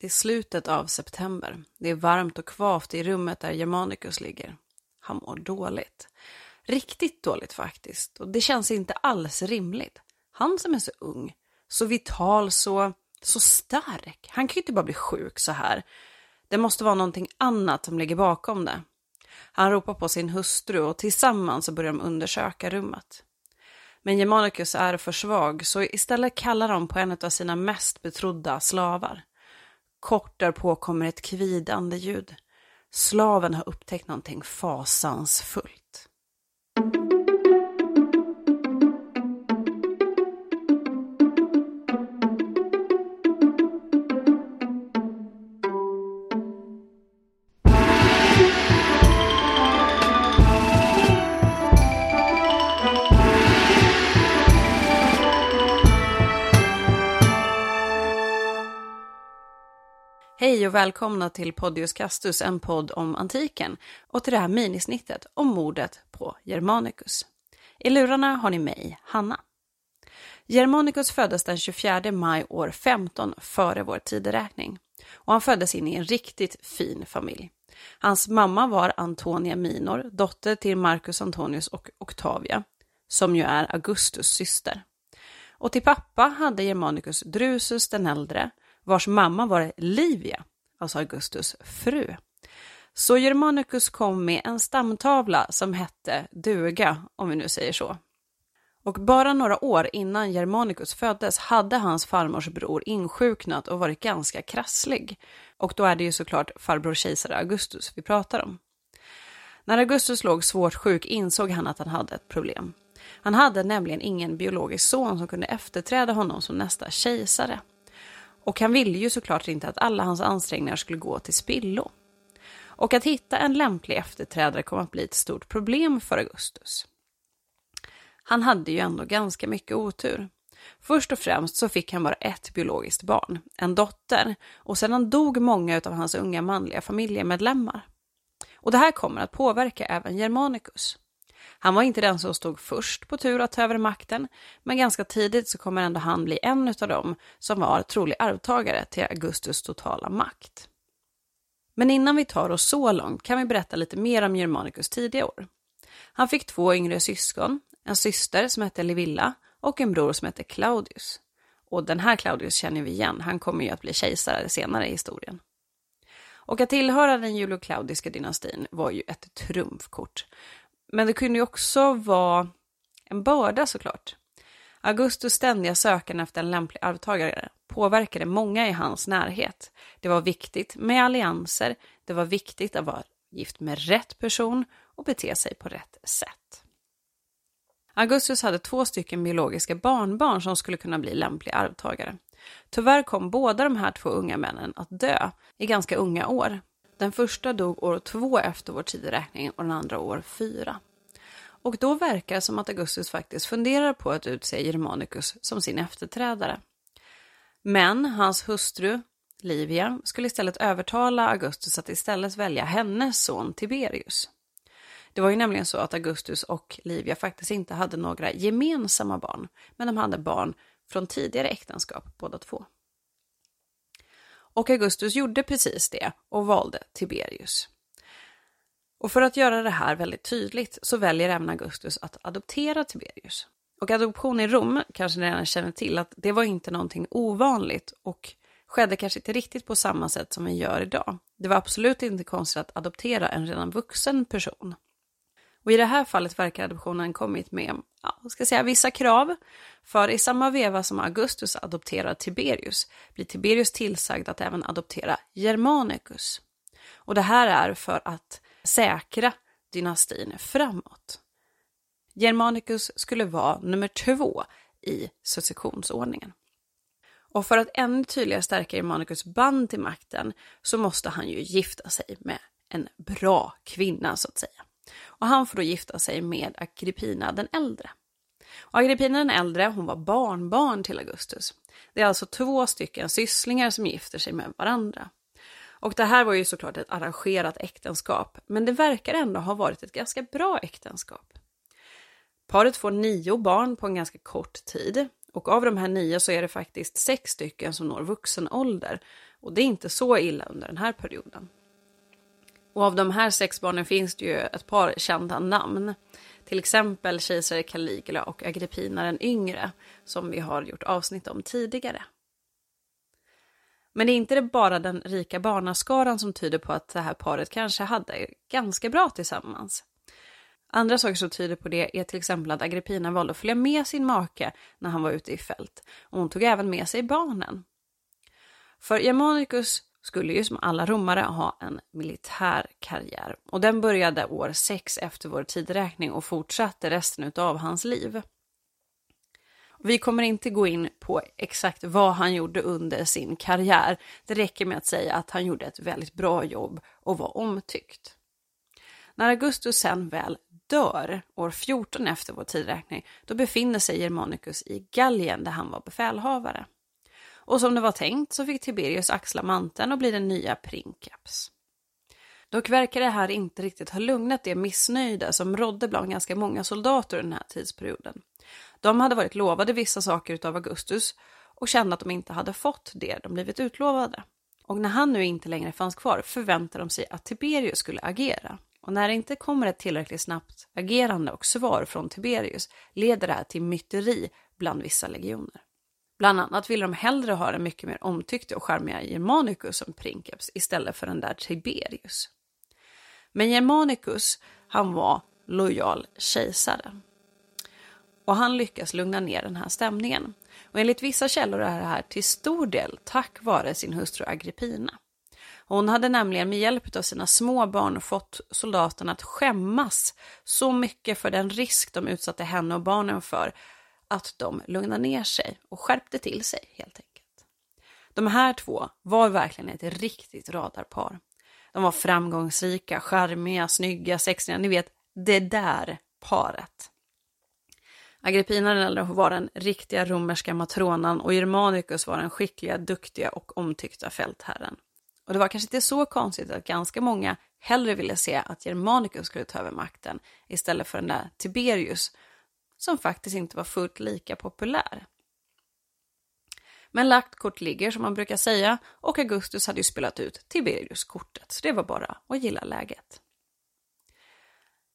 Det är slutet av september. Det är varmt och kvavt i rummet där Germanicus ligger. Han mår dåligt. Riktigt dåligt faktiskt. Och det känns inte alls rimligt. Han som är så ung, så vital, så, så stark. Han kan ju inte bara bli sjuk så här. Det måste vara någonting annat som ligger bakom det. Han ropar på sin hustru och tillsammans börjar de undersöka rummet. Men Germanicus är för svag så istället kallar de på en av sina mest betrodda slavar. Kort därpå kommer ett kvidande ljud. Slaven har upptäckt någonting fasansfullt. Hej och välkomna till Podius Castus, en podd om antiken och till det här minisnittet om mordet på Germanicus. I lurarna har ni mig, Hanna. Germanicus föddes den 24 maj år 15 före vår tideräkning och han föddes in i en riktigt fin familj. Hans mamma var Antonia Minor, dotter till Marcus Antonius och Octavia, som ju är Augustus syster. Och till pappa hade Germanicus Drusus den äldre, vars mamma var Livia, alltså Augustus fru. Så Germanicus kom med en stamtavla som hette duga, om vi nu säger så. Och bara några år innan Germanicus föddes hade hans farmors bror insjuknat och varit ganska krasslig. Och då är det ju såklart farbror kejsare Augustus vi pratar om. När Augustus låg svårt sjuk insåg han att han hade ett problem. Han hade nämligen ingen biologisk son som kunde efterträda honom som nästa kejsare. Och han ville ju såklart inte att alla hans ansträngningar skulle gå till spillo. Och att hitta en lämplig efterträdare kom att bli ett stort problem för Augustus. Han hade ju ändå ganska mycket otur. Först och främst så fick han bara ett biologiskt barn, en dotter, och sedan dog många av hans unga manliga familjemedlemmar. Och det här kommer att påverka även Germanicus. Han var inte den som stod först på tur att ta över makten, men ganska tidigt så kommer ändå han bli en av dem som var trolig arvtagare till Augustus totala makt. Men innan vi tar oss så långt kan vi berätta lite mer om Germanicus tidiga år. Han fick två yngre syskon, en syster som hette Livilla och en bror som hette Claudius. Och den här Claudius känner vi igen, han kommer ju att bli kejsare senare i historien. Och att tillhöra den julio-claudiska dynastin var ju ett trumfkort. Men det kunde ju också vara en börda såklart. Augustus ständiga sökande efter en lämplig arvtagare påverkade många i hans närhet. Det var viktigt med allianser, det var viktigt att vara gift med rätt person och bete sig på rätt sätt. Augustus hade två stycken biologiska barnbarn som skulle kunna bli lämpliga arvtagare. Tyvärr kom båda de här två unga männen att dö i ganska unga år. Den första dog år två efter vår tideräkning och den andra år fyra. Och då verkar det som att Augustus faktiskt funderar på att utse Germanicus som sin efterträdare. Men hans hustru Livia skulle istället övertala Augustus att istället välja hennes son Tiberius. Det var ju nämligen så att Augustus och Livia faktiskt inte hade några gemensamma barn, men de hade barn från tidigare äktenskap båda två. Och Augustus gjorde precis det och valde Tiberius. Och för att göra det här väldigt tydligt så väljer även Augustus att adoptera Tiberius. Och adoption i Rom kanske ni redan känner till att det var inte någonting ovanligt och skedde kanske inte riktigt på samma sätt som vi gör idag. Det var absolut inte konstigt att adoptera en redan vuxen person. Och i det här fallet verkar adoptionen kommit med, ja, ska säga, vissa krav. För i samma veva som Augustus adopterar Tiberius blir Tiberius tillsagd att även adoptera Germanicus. Och det här är för att säkra dynastin framåt. Germanicus skulle vara nummer två i successionsordningen. Och för att ännu tydligare stärka Germanicus band till makten så måste han ju gifta sig med en bra kvinna så att säga. Och han får då gifta sig med Agrippina den äldre. Och Agrippina den äldre, hon var barnbarn till Augustus. Det är alltså två stycken sysslingar som gifter sig med varandra. Och det här var ju såklart ett arrangerat äktenskap, men det verkar ändå ha varit ett ganska bra äktenskap. Paret får nio barn på en ganska kort tid och av de här nio så är det faktiskt sex stycken som når vuxen ålder Och det är inte så illa under den här perioden. Och av de här sex barnen finns det ju ett par kända namn. Till exempel kejsare Caligula och Agrippina den yngre, som vi har gjort avsnitt om tidigare. Men det är inte bara den rika barnaskaran som tyder på att det här paret kanske hade ganska bra tillsammans. Andra saker som tyder på det är till exempel att Agrippina valde att följa med sin make när han var ute i fält. Och hon tog även med sig barnen. För Germanicus skulle ju som alla romare ha en militär karriär och den började år 6 efter vår tidräkning och fortsatte resten av hans liv. Vi kommer inte gå in på exakt vad han gjorde under sin karriär. Det räcker med att säga att han gjorde ett väldigt bra jobb och var omtyckt. När Augustus sen väl dör, år 14 efter vår tidräkning, då befinner sig Germanicus i Gallien där han var befälhavare. Och som det var tänkt så fick Tiberius axla manteln och bli den nya princeps. Dock verkar det här inte riktigt ha lugnat det missnöjda som rådde bland ganska många soldater under den här tidsperioden. De hade varit lovade vissa saker utav Augustus och kände att de inte hade fått det de blivit utlovade. Och när han nu inte längre fanns kvar förväntade de sig att Tiberius skulle agera. Och när det inte kommer ett tillräckligt snabbt agerande och svar från Tiberius leder det här till myteri bland vissa legioner. Bland annat ville de hellre ha den mycket mer omtyckte och charmiga Germanicus som princeps istället för den där Tiberius. Men Germanicus, han var lojal kejsare. Och han lyckas lugna ner den här stämningen. Och enligt vissa källor är det här till stor del tack vare sin hustru Agrippina. Hon hade nämligen med hjälp av sina små barn fått soldaterna att skämmas så mycket för den risk de utsatte henne och barnen för att de lugnade ner sig och skärpte till sig helt enkelt. De här två var verkligen ett riktigt radarpar. De var framgångsrika, charmiga, snygga, sexiga, ni vet det där paret. Agrippina den äldre var den riktiga romerska matronan och Germanicus var den skickliga, duktiga och omtyckta fältherren. Och det var kanske inte så konstigt att ganska många hellre ville se att Germanicus skulle ta över makten istället för den där Tiberius som faktiskt inte var fullt lika populär. Men lagt kort ligger som man brukar säga och Augustus hade ju spelat ut Tiberius-kortet så det var bara att gilla läget.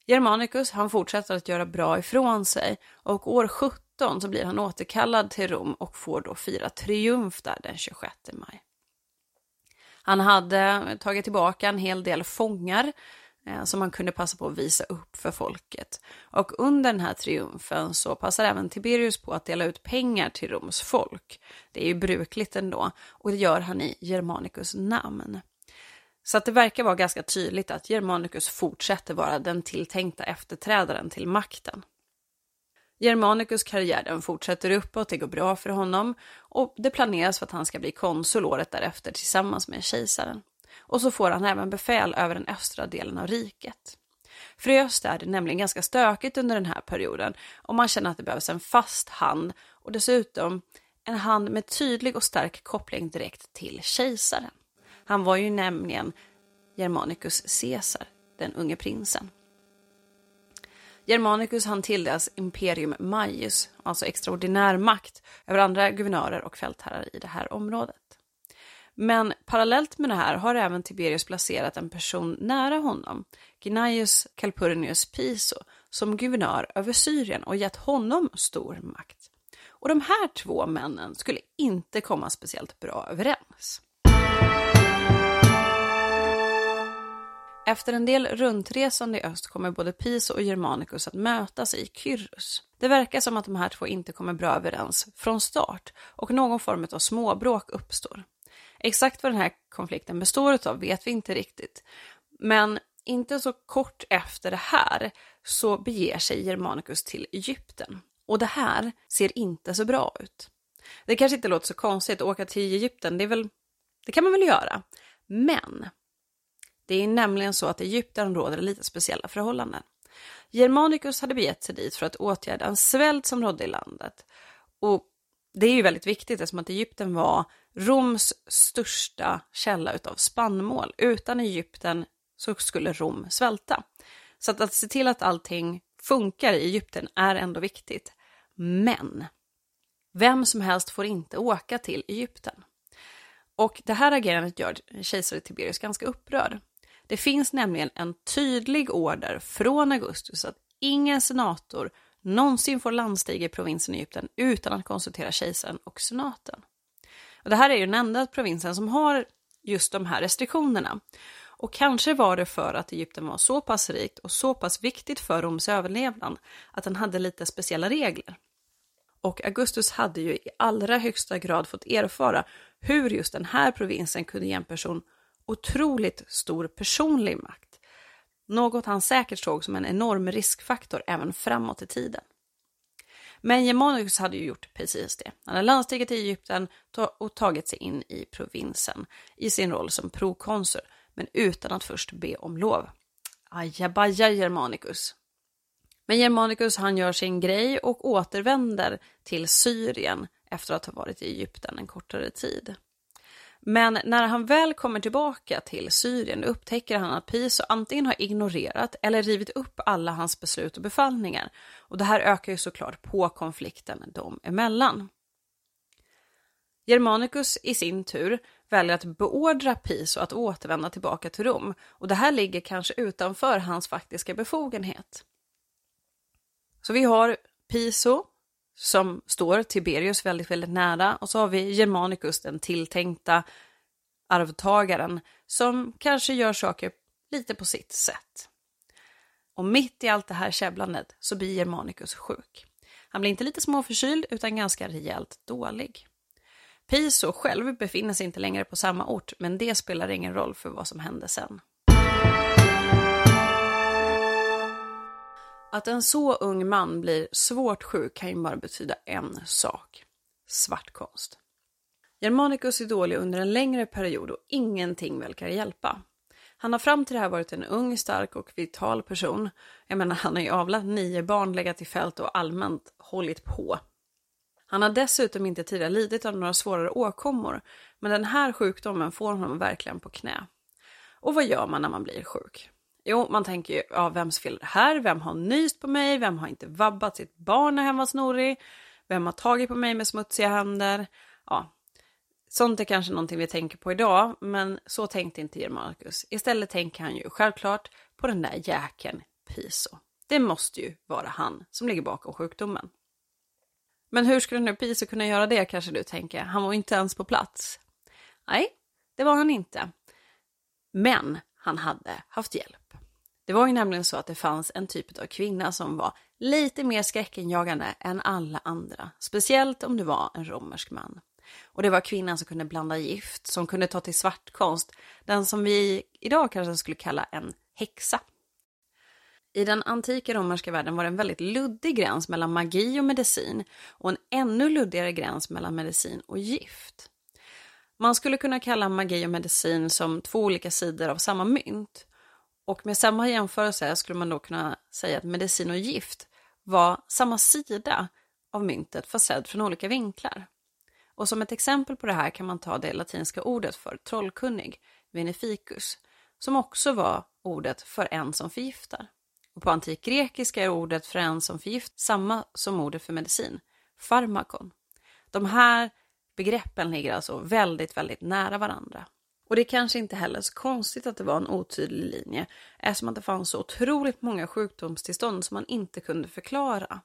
Germanicus han fortsätter att göra bra ifrån sig och år 17 så blir han återkallad till Rom och får då fira triumf där den 26 maj. Han hade tagit tillbaka en hel del fångar eh, Eh, som man kunde passa på att visa upp för folket. Och under den här triumfen så passar även Tiberius på att dela ut pengar till Roms folk. Det är ju brukligt ändå och det gör han i Germanicus namn. Så att det verkar vara ganska tydligt att Germanicus fortsätter vara den tilltänkta efterträdaren till makten. Germanicus karriär den fortsätter uppåt, det går bra för honom och det planeras för att han ska bli konsul året därefter tillsammans med kejsaren. Och så får han även befäl över den östra delen av riket. För i öst är det nämligen ganska stökigt under den här perioden och man känner att det behövs en fast hand och dessutom en hand med tydlig och stark koppling direkt till kejsaren. Han var ju nämligen Germanicus Caesar, den unge prinsen. Germanicus han tilldelas imperium maius, alltså extraordinär makt över andra guvernörer och fältherrar i det här området. Men parallellt med det här har även Tiberius placerat en person nära honom, Gnaeus Calpurnius Piso, som guvernör över Syrien och gett honom stor makt. Och de här två männen skulle inte komma speciellt bra överens. Efter en del runtresande i öst kommer både Piso och Germanicus att mötas i Kyrrus. Det verkar som att de här två inte kommer bra överens från start och någon form av småbråk uppstår. Exakt vad den här konflikten består av vet vi inte riktigt. Men inte så kort efter det här så beger sig Germanicus till Egypten. Och det här ser inte så bra ut. Det kanske inte låter så konstigt att åka till Egypten, det, är väl, det kan man väl göra. Men det är nämligen så att Egypten råder lite speciella förhållanden. Germanicus hade begett sig dit för att åtgärda en svält som rådde i landet. Och det är ju väldigt viktigt eftersom att Egypten var Roms största källa utav spannmål. Utan Egypten så skulle Rom svälta. Så att, att se till att allting funkar i Egypten är ändå viktigt. Men vem som helst får inte åka till Egypten. Och det här agerandet gör kejsare Tiberius ganska upprörd. Det finns nämligen en tydlig order från Augustus att ingen senator någonsin får landstiga i provinsen Egypten utan att konsultera kejsaren och senaten. Och det här är ju den enda provinsen som har just de här restriktionerna. Och kanske var det för att Egypten var så pass rikt och så pass viktigt för Roms överlevnad att den hade lite speciella regler. Och Augustus hade ju i allra högsta grad fått erfara hur just den här provinsen kunde ge en person otroligt stor personlig makt. Något han säkert såg som en enorm riskfaktor även framåt i tiden. Men Germanicus hade ju gjort precis det. Han hade landstigit i Egypten och tagit sig in i provinsen i sin roll som prokonsul, men utan att först be om lov. Ajabaja Germanicus. Men Germanicus han gör sin grej och återvänder till Syrien efter att ha varit i Egypten en kortare tid. Men när han väl kommer tillbaka till Syrien upptäcker han att Piso antingen har ignorerat eller rivit upp alla hans beslut och befallningar. Och det här ökar ju såklart på konflikten dem emellan. Germanicus i sin tur väljer att beordra Piso att återvända tillbaka till Rom och det här ligger kanske utanför hans faktiska befogenhet. Så vi har Piso som står Tiberius väldigt, väldigt nära och så har vi Germanicus, den tilltänkta arvtagaren, som kanske gör saker lite på sitt sätt. Och mitt i allt det här käbblandet så blir Germanicus sjuk. Han blir inte lite småförkyld utan ganska rejält dålig. Piso själv befinner sig inte längre på samma ort, men det spelar ingen roll för vad som hände sen. Att en så ung man blir svårt sjuk kan ju bara betyda en sak. Svartkonst. Germanicus är dålig under en längre period och ingenting verkar hjälpa. Han har fram till det här varit en ung, stark och vital person. Jag menar, han har ju avlat nio barn, legat i fält och allmänt hållit på. Han har dessutom inte tidigare lidit av några svårare åkommor, men den här sjukdomen får honom verkligen på knä. Och vad gör man när man blir sjuk? Jo, man tänker ju, ja, vems fel är det här? Vem har nyst på mig? Vem har inte vabbat sitt barn när hen var snorig? Vem har tagit på mig med smutsiga händer? Ja, sånt är kanske någonting vi tänker på idag, men så tänkte inte Germanicus. Istället tänker han ju självklart på den där jäkeln Piso. Det måste ju vara han som ligger bakom sjukdomen. Men hur skulle nu Piso kunna göra det kanske du tänker? Han var inte ens på plats. Nej, det var han inte. Men han hade haft hjälp. Det var ju nämligen så att det fanns en typ av kvinna som var lite mer skräckinjagande än alla andra, speciellt om du var en romersk man. Och det var kvinnan som kunde blanda gift, som kunde ta till svartkonst, den som vi idag kanske skulle kalla en häxa. I den antika romerska världen var det en väldigt luddig gräns mellan magi och medicin och en ännu luddigare gräns mellan medicin och gift. Man skulle kunna kalla magi och medicin som två olika sidor av samma mynt. Och med samma jämförelse skulle man då kunna säga att medicin och gift var samma sida av myntet fast sedd från olika vinklar. Och som ett exempel på det här kan man ta det latinska ordet för trollkunnig, veneficus, som också var ordet för en som förgiftar. Och på antikgrekiska är ordet för en som förgift samma som ordet för medicin, farmakon. De här begreppen ligger alltså väldigt, väldigt nära varandra. Och det är kanske inte heller så konstigt att det var en otydlig linje eftersom att det fanns så otroligt många sjukdomstillstånd som man inte kunde förklara.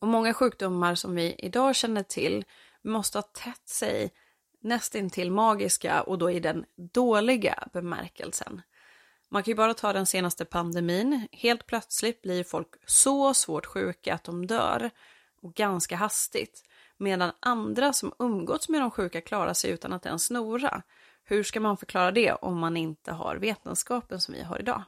Och många sjukdomar som vi idag känner till måste ha tätt sig nästintill magiska och då i den dåliga bemärkelsen. Man kan ju bara ta den senaste pandemin. Helt plötsligt blir folk så svårt sjuka att de dör och ganska hastigt medan andra som umgåtts med de sjuka klarar sig utan att ens snora. Hur ska man förklara det om man inte har vetenskapen som vi har idag?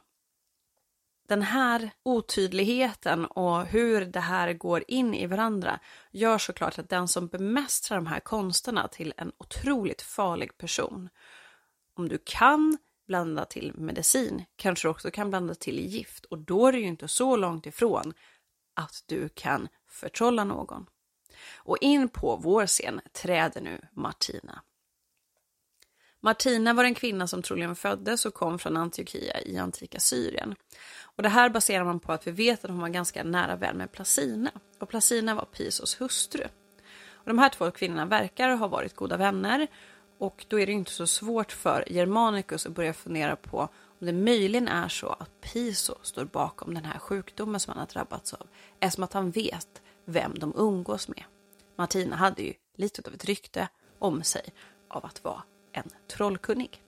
Den här otydligheten och hur det här går in i varandra gör såklart att den som bemästrar de här konsterna till en otroligt farlig person. Om du kan blanda till medicin kanske du också kan blanda till gift och då är det ju inte så långt ifrån att du kan förtrolla någon. Och in på vår scen träder nu Martina. Martina var en kvinna som troligen föddes och kom från Antiochia i antika Syrien. Och det här baserar man på att vi vet att hon var ganska nära vän med Placina. Och Placina var Pisos hustru. Och de här två kvinnorna verkar ha varit goda vänner Och då är det inte så svårt för Germanicus att börja fundera på om det möjligen är så att Piso står bakom den här sjukdomen som han har drabbats av, eftersom att han vet vem de umgås med. Martina hade ju lite av ett rykte om sig av att vara en trollkunnig.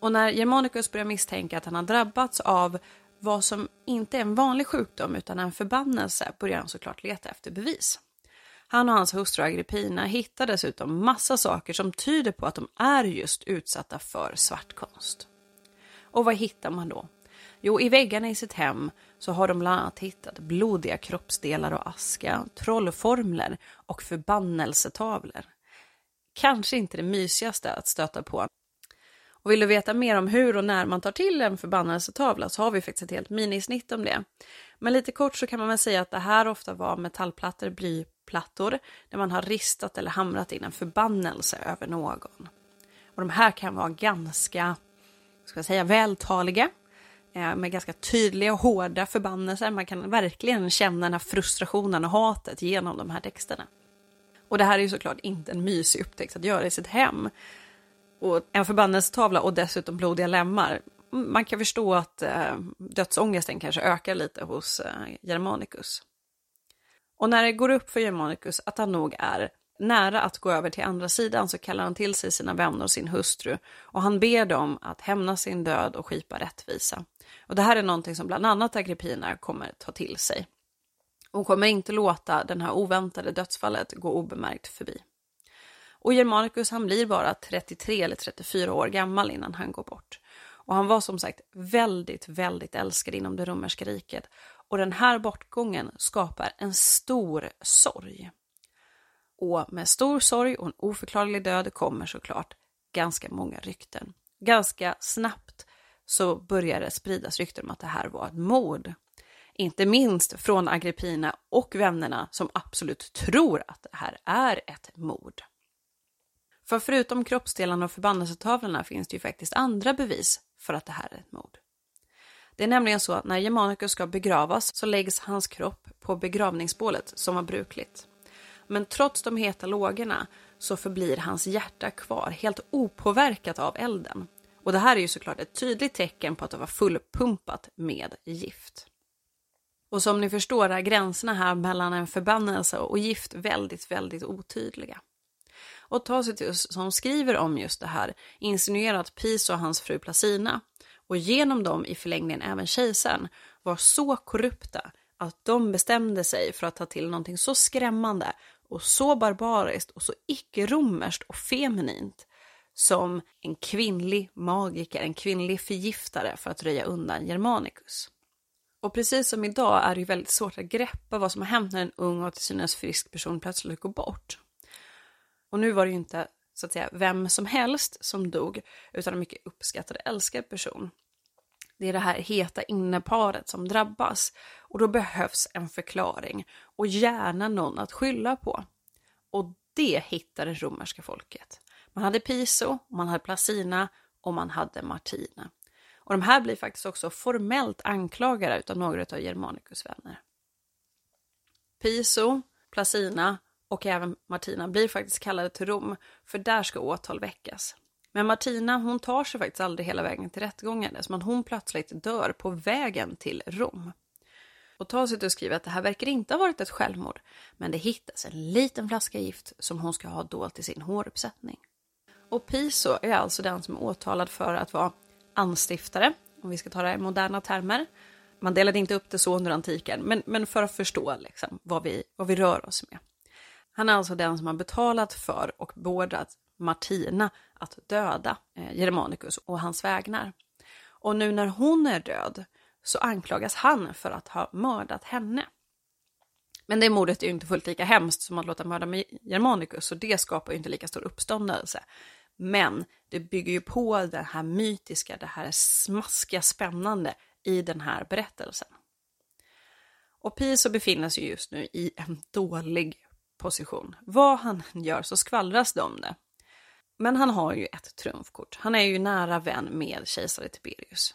Och när Germanicus börjar misstänka att han har drabbats av vad som inte är en vanlig sjukdom utan en förbannelse börjar han såklart leta efter bevis. Han och hans hustru Agrippina hittar dessutom massa saker som tyder på att de är just utsatta för svartkonst. Och vad hittar man då? Jo, i väggarna i sitt hem så har de bland annat hittat blodiga kroppsdelar och aska, trollformler och förbannelsetavlor. Kanske inte det mysigaste att stöta på. Och vill du veta mer om hur och när man tar till en förbannelsetavla så har vi faktiskt ett helt minisnitt om det. Men lite kort så kan man väl säga att det här ofta var metallplattor, blyplattor, där man har ristat eller hamrat in en förbannelse över någon. Och de här kan vara ganska, ska jag säga, vältaliga eh, med ganska tydliga och hårda förbannelser. Man kan verkligen känna den här frustrationen och hatet genom de här texterna. Och det här är ju såklart inte en mysig upptäckt att göra i sitt hem. Och en förbannelsetavla och dessutom blodiga lemmar. Man kan förstå att eh, dödsångesten kanske ökar lite hos eh, Germanicus. Och när det går upp för Germanicus att han nog är nära att gå över till andra sidan så kallar han till sig sina vänner och sin hustru och han ber dem att hämna sin död och skipa rättvisa. Och det här är någonting som bland annat Agrippina kommer ta till sig. Hon kommer inte låta den här oväntade dödsfallet gå obemärkt förbi. Och Germanicus han blir bara 33 eller 34 år gammal innan han går bort. Och han var som sagt väldigt, väldigt älskad inom det romerska riket. Och den här bortgången skapar en stor sorg. Och med stor sorg och en oförklarlig död kommer såklart ganska många rykten. Ganska snabbt så börjar det spridas rykten om att det här var ett mord. Inte minst från Agrippina och vännerna som absolut tror att det här är ett mord. För förutom kroppsdelarna och förbannelsetavlorna finns det ju faktiskt andra bevis för att det här är ett mord. Det är nämligen så att när Germanicus ska begravas så läggs hans kropp på begravningsbålet som var brukligt. Men trots de heta lågorna så förblir hans hjärta kvar helt opåverkat av elden. Och det här är ju såklart ett tydligt tecken på att det var fullpumpat med gift. Och som ni förstår är gränserna här mellan en förbannelse och gift väldigt, väldigt otydliga. Och Tacitus som skriver om just det här insinuerar att Piso och hans fru Placina och genom dem i förlängningen även kejsaren var så korrupta att de bestämde sig för att ta till någonting så skrämmande och så barbariskt och så icke-romerskt och feminint som en kvinnlig magiker, en kvinnlig förgiftare för att röja undan Germanicus. Och precis som idag är det ju väldigt svårt att greppa vad som har hänt när en ung och till synes frisk person plötsligt går bort. Och nu var det ju inte så att säga vem som helst som dog, utan en mycket uppskattad och älskad person. Det är det här heta inneparet som drabbas och då behövs en förklaring och gärna någon att skylla på. Och det hittade det romerska folket. Man hade Piso, man hade Placina och man hade Martina. Och de här blir faktiskt också formellt anklagade av några av Germanicus vänner. Piso, Placina och även Martina blir faktiskt kallade till Rom, för där ska åtal väckas. Men Martina, hon tar sig faktiskt aldrig hela vägen till rättegången, som att hon plötsligt dör på vägen till Rom. Och Tacitus skriver att det här verkar inte ha varit ett självmord, men det hittas en liten flaska gift som hon ska ha dolt i sin håruppsättning. Och Piso är alltså den som är åtalad för att vara anstiftare, om vi ska ta det i moderna termer. Man delade inte upp det så under antiken, men, men för att förstå liksom, vad, vi, vad vi rör oss med. Han är alltså den som har betalat för och beordrat Martina att döda eh, Germanicus och hans vägnar. Och nu när hon är död så anklagas han för att ha mördat henne. Men det mordet är ju inte fullt lika hemskt som att låta mörda Germanicus, så det skapar ju inte lika stor uppståndelse. Men det bygger ju på det här mytiska, det här smaskiga, spännande i den här berättelsen. Och Piso befinner sig just nu i en dålig position. Vad han gör så skvallras det om det. Men han har ju ett trumfkort. Han är ju nära vän med kejsare Tiberius.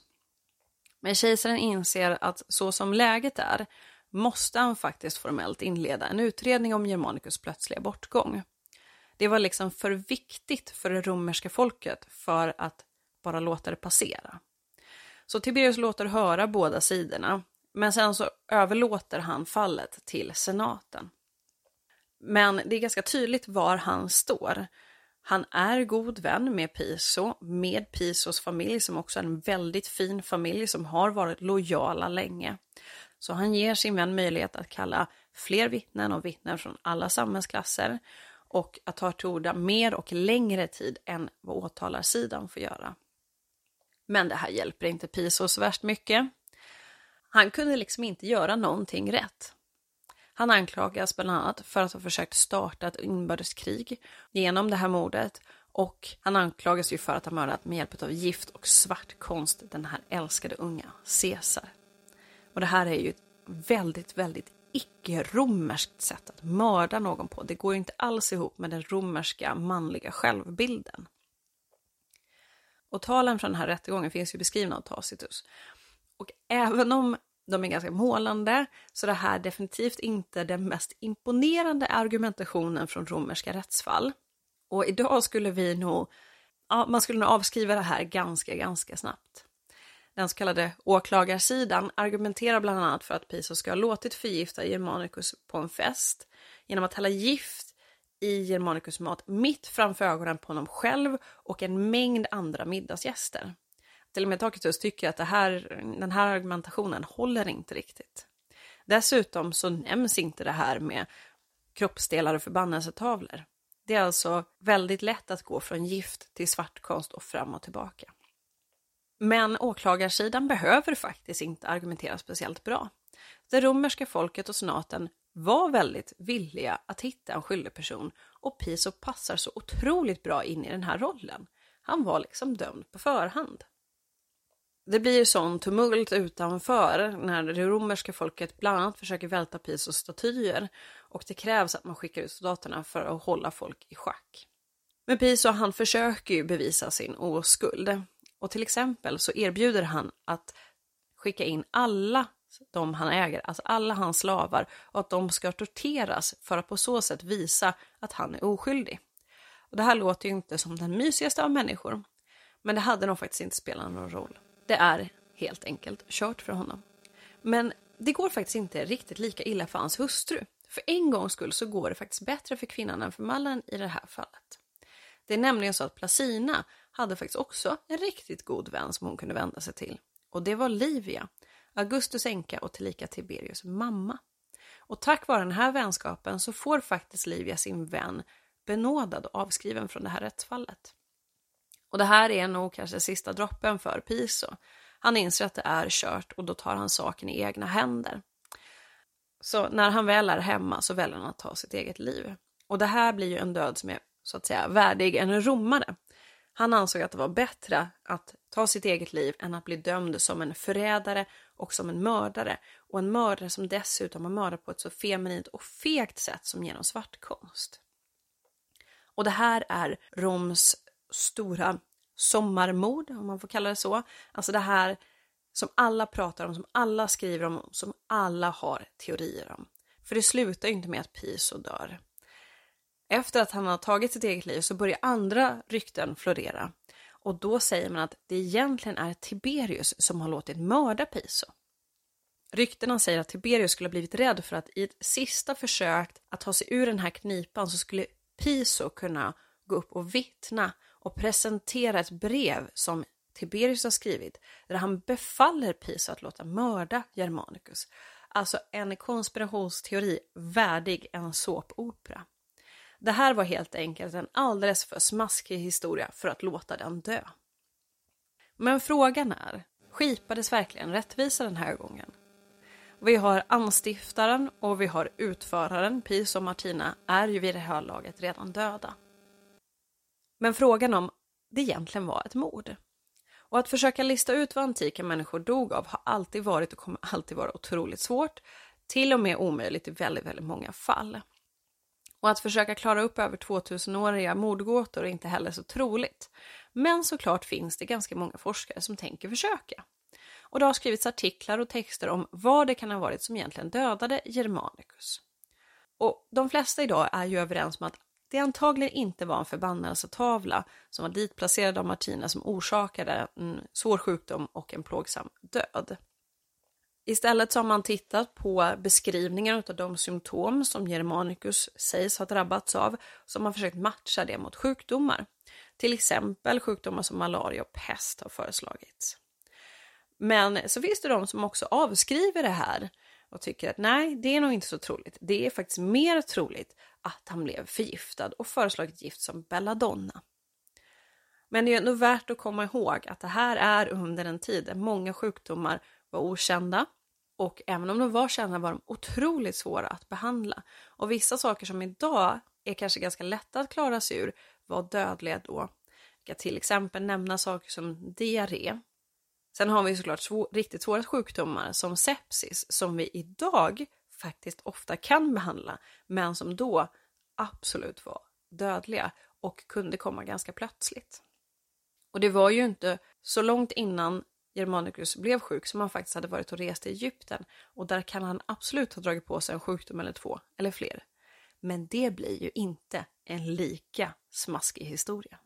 Men kejsaren inser att så som läget är måste han faktiskt formellt inleda en utredning om Germanicus plötsliga bortgång. Det var liksom för viktigt för det romerska folket för att bara låta det passera. Så Tiberius låter höra båda sidorna, men sen så överlåter han fallet till senaten. Men det är ganska tydligt var han står. Han är god vän med Piso, med Pisos familj som också är en väldigt fin familj som har varit lojala länge. Så han ger sin vän möjlighet att kalla fler vittnen och vittnen från alla samhällsklasser och att ta till orda mer och längre tid än vad åtalarsidan får göra. Men det här hjälper inte Piso så värst mycket. Han kunde liksom inte göra någonting rätt. Han anklagas bland annat för att ha försökt starta ett inbördeskrig genom det här mordet och han anklagas ju för att ha mördat med hjälp av gift och svart konst den här älskade unga Caesar. Och det här är ju ett väldigt, väldigt icke-romerskt sätt att mörda någon på. Det går ju inte alls ihop med den romerska manliga självbilden. Och talen från den här rättegången finns ju beskrivna av Tacitus. Och även om de är ganska målande, så det här är definitivt inte den mest imponerande argumentationen från romerska rättsfall. Och idag skulle vi nog, ja, man skulle nog avskriva det här ganska, ganska snabbt. Den så kallade åklagarsidan argumenterar bland annat för att Piso ska ha låtit förgifta Germanicus på en fest genom att hälla gift i Germanicus mat mitt framför ögonen på honom själv och en mängd andra middagsgäster. Till och med Tacitus tycker att det här, den här argumentationen håller inte riktigt. Dessutom så nämns inte det här med kroppsdelar och förbannelsetavlor. Det är alltså väldigt lätt att gå från gift till svartkonst och fram och tillbaka. Men åklagarsidan behöver faktiskt inte argumentera speciellt bra. Det romerska folket och senaten var väldigt villiga att hitta en skyldig person och Piso passar så otroligt bra in i den här rollen. Han var liksom dömd på förhand. Det blir sån tumult utanför när det romerska folket bland annat försöker välta Pisos statyer och det krävs att man skickar ut soldaterna för att hålla folk i schack. Men Piso han försöker ju bevisa sin oskuld och till exempel så erbjuder han att skicka in alla de han äger, alltså alla hans slavar och att de ska torteras för att på så sätt visa att han är oskyldig. Och det här låter ju inte som den mysigaste av människor, men det hade nog faktiskt inte spelat någon roll. Det är helt enkelt kört för honom. Men det går faktiskt inte riktigt lika illa för hans hustru. För en gångs skull så går det faktiskt bättre för kvinnan än för mannen i det här fallet. Det är nämligen så att Placina hade faktiskt också en riktigt god vän som hon kunde vända sig till. Och det var Livia, Augustus änka och tillika Tiberius mamma. Och tack vare den här vänskapen så får faktiskt Livia sin vän benådad och avskriven från det här rättsfallet. Och det här är nog kanske sista droppen för Piso. Han inser att det är kört och då tar han saken i egna händer. Så när han väl är hemma så väljer han att ta sitt eget liv. Och det här blir ju en död som är så att säga värdig en romare. Han ansåg att det var bättre att ta sitt eget liv än att bli dömd som en förrädare och som en mördare. Och en mördare som dessutom har mördat på ett så feminint och fegt sätt som genom svartkonst. Och det här är Roms stora sommarmord, om man får kalla det så. Alltså det här som alla pratar om, som alla skriver om, som alla har teorier om. För det slutar ju inte med att Piso dör. Efter att han har tagit sitt eget liv så börjar andra rykten florera. Och då säger man att det egentligen är Tiberius som har låtit mörda Piso. Ryktena säger att Tiberius skulle ha blivit rädd för att i ett sista försök att ta sig ur den här knipan så skulle Piso kunna gå upp och vittna och presentera ett brev som Tiberius har skrivit där han befaller Piso att låta mörda Germanicus. Alltså en konspirationsteori värdig en såpopera. Det här var helt enkelt en alldeles för smaskig historia för att låta den dö. Men frågan är, skipades verkligen rättvisa den här gången? Vi har anstiftaren och vi har utföraren, Piso och Martina, är ju vid det här laget redan döda. Men frågan om det egentligen var ett mord. Och att försöka lista ut vad antika människor dog av har alltid varit och kommer alltid vara otroligt svårt, till och med omöjligt i väldigt, väldigt många fall. Och att försöka klara upp över 2000-åriga mordgåtor är inte heller så troligt. Men såklart finns det ganska många forskare som tänker försöka. Och det har skrivits artiklar och texter om vad det kan ha varit som egentligen dödade Germanicus. Och de flesta idag är ju överens om att det antagligen inte var en förbannelsetavla som var ditplacerad av Martina som orsakade en svår sjukdom och en plågsam död. Istället så har man tittat på beskrivningar av de symptom som Germanicus sägs ha drabbats av, så har man försökt matcha det mot sjukdomar. Till exempel sjukdomar som malaria och pest har föreslagits. Men så finns det de som också avskriver det här och tycker att nej, det är nog inte så troligt. Det är faktiskt mer troligt att han blev förgiftad och föreslagit gift som belladonna. Men det är ändå värt att komma ihåg att det här är under en tid där många sjukdomar var okända och även om de var kända var de otroligt svåra att behandla. Och vissa saker som idag är kanske ganska lätta att klara sig ur var dödliga då. Jag kan till exempel nämna saker som diarré. Sen har vi såklart svår, riktigt svåra sjukdomar som sepsis som vi idag faktiskt ofta kan behandla men som då absolut var dödliga och kunde komma ganska plötsligt. Och det var ju inte så långt innan Germanicus blev sjuk som han faktiskt hade varit och rest i Egypten och där kan han absolut ha dragit på sig en sjukdom eller två eller fler. Men det blir ju inte en lika smaskig historia.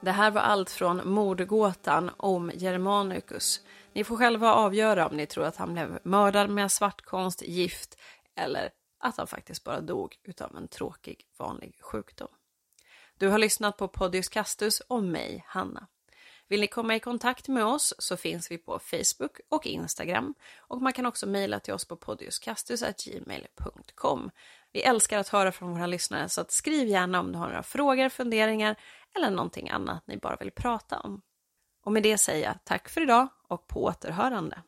Det här var allt från mordgåtan om Germanicus. Ni får själva avgöra om ni tror att han blev mördad med svartkonst, gift eller att han faktiskt bara dog utav en tråkig vanlig sjukdom. Du har lyssnat på Podius Castus och mig, Hanna. Vill ni komma i kontakt med oss så finns vi på Facebook och Instagram och man kan också mejla till oss på podiuscastus.gmail.com. Vi älskar att höra från våra lyssnare så att skriv gärna om du har några frågor, funderingar eller någonting annat ni bara vill prata om. Och med det säger jag tack för idag och på återhörande.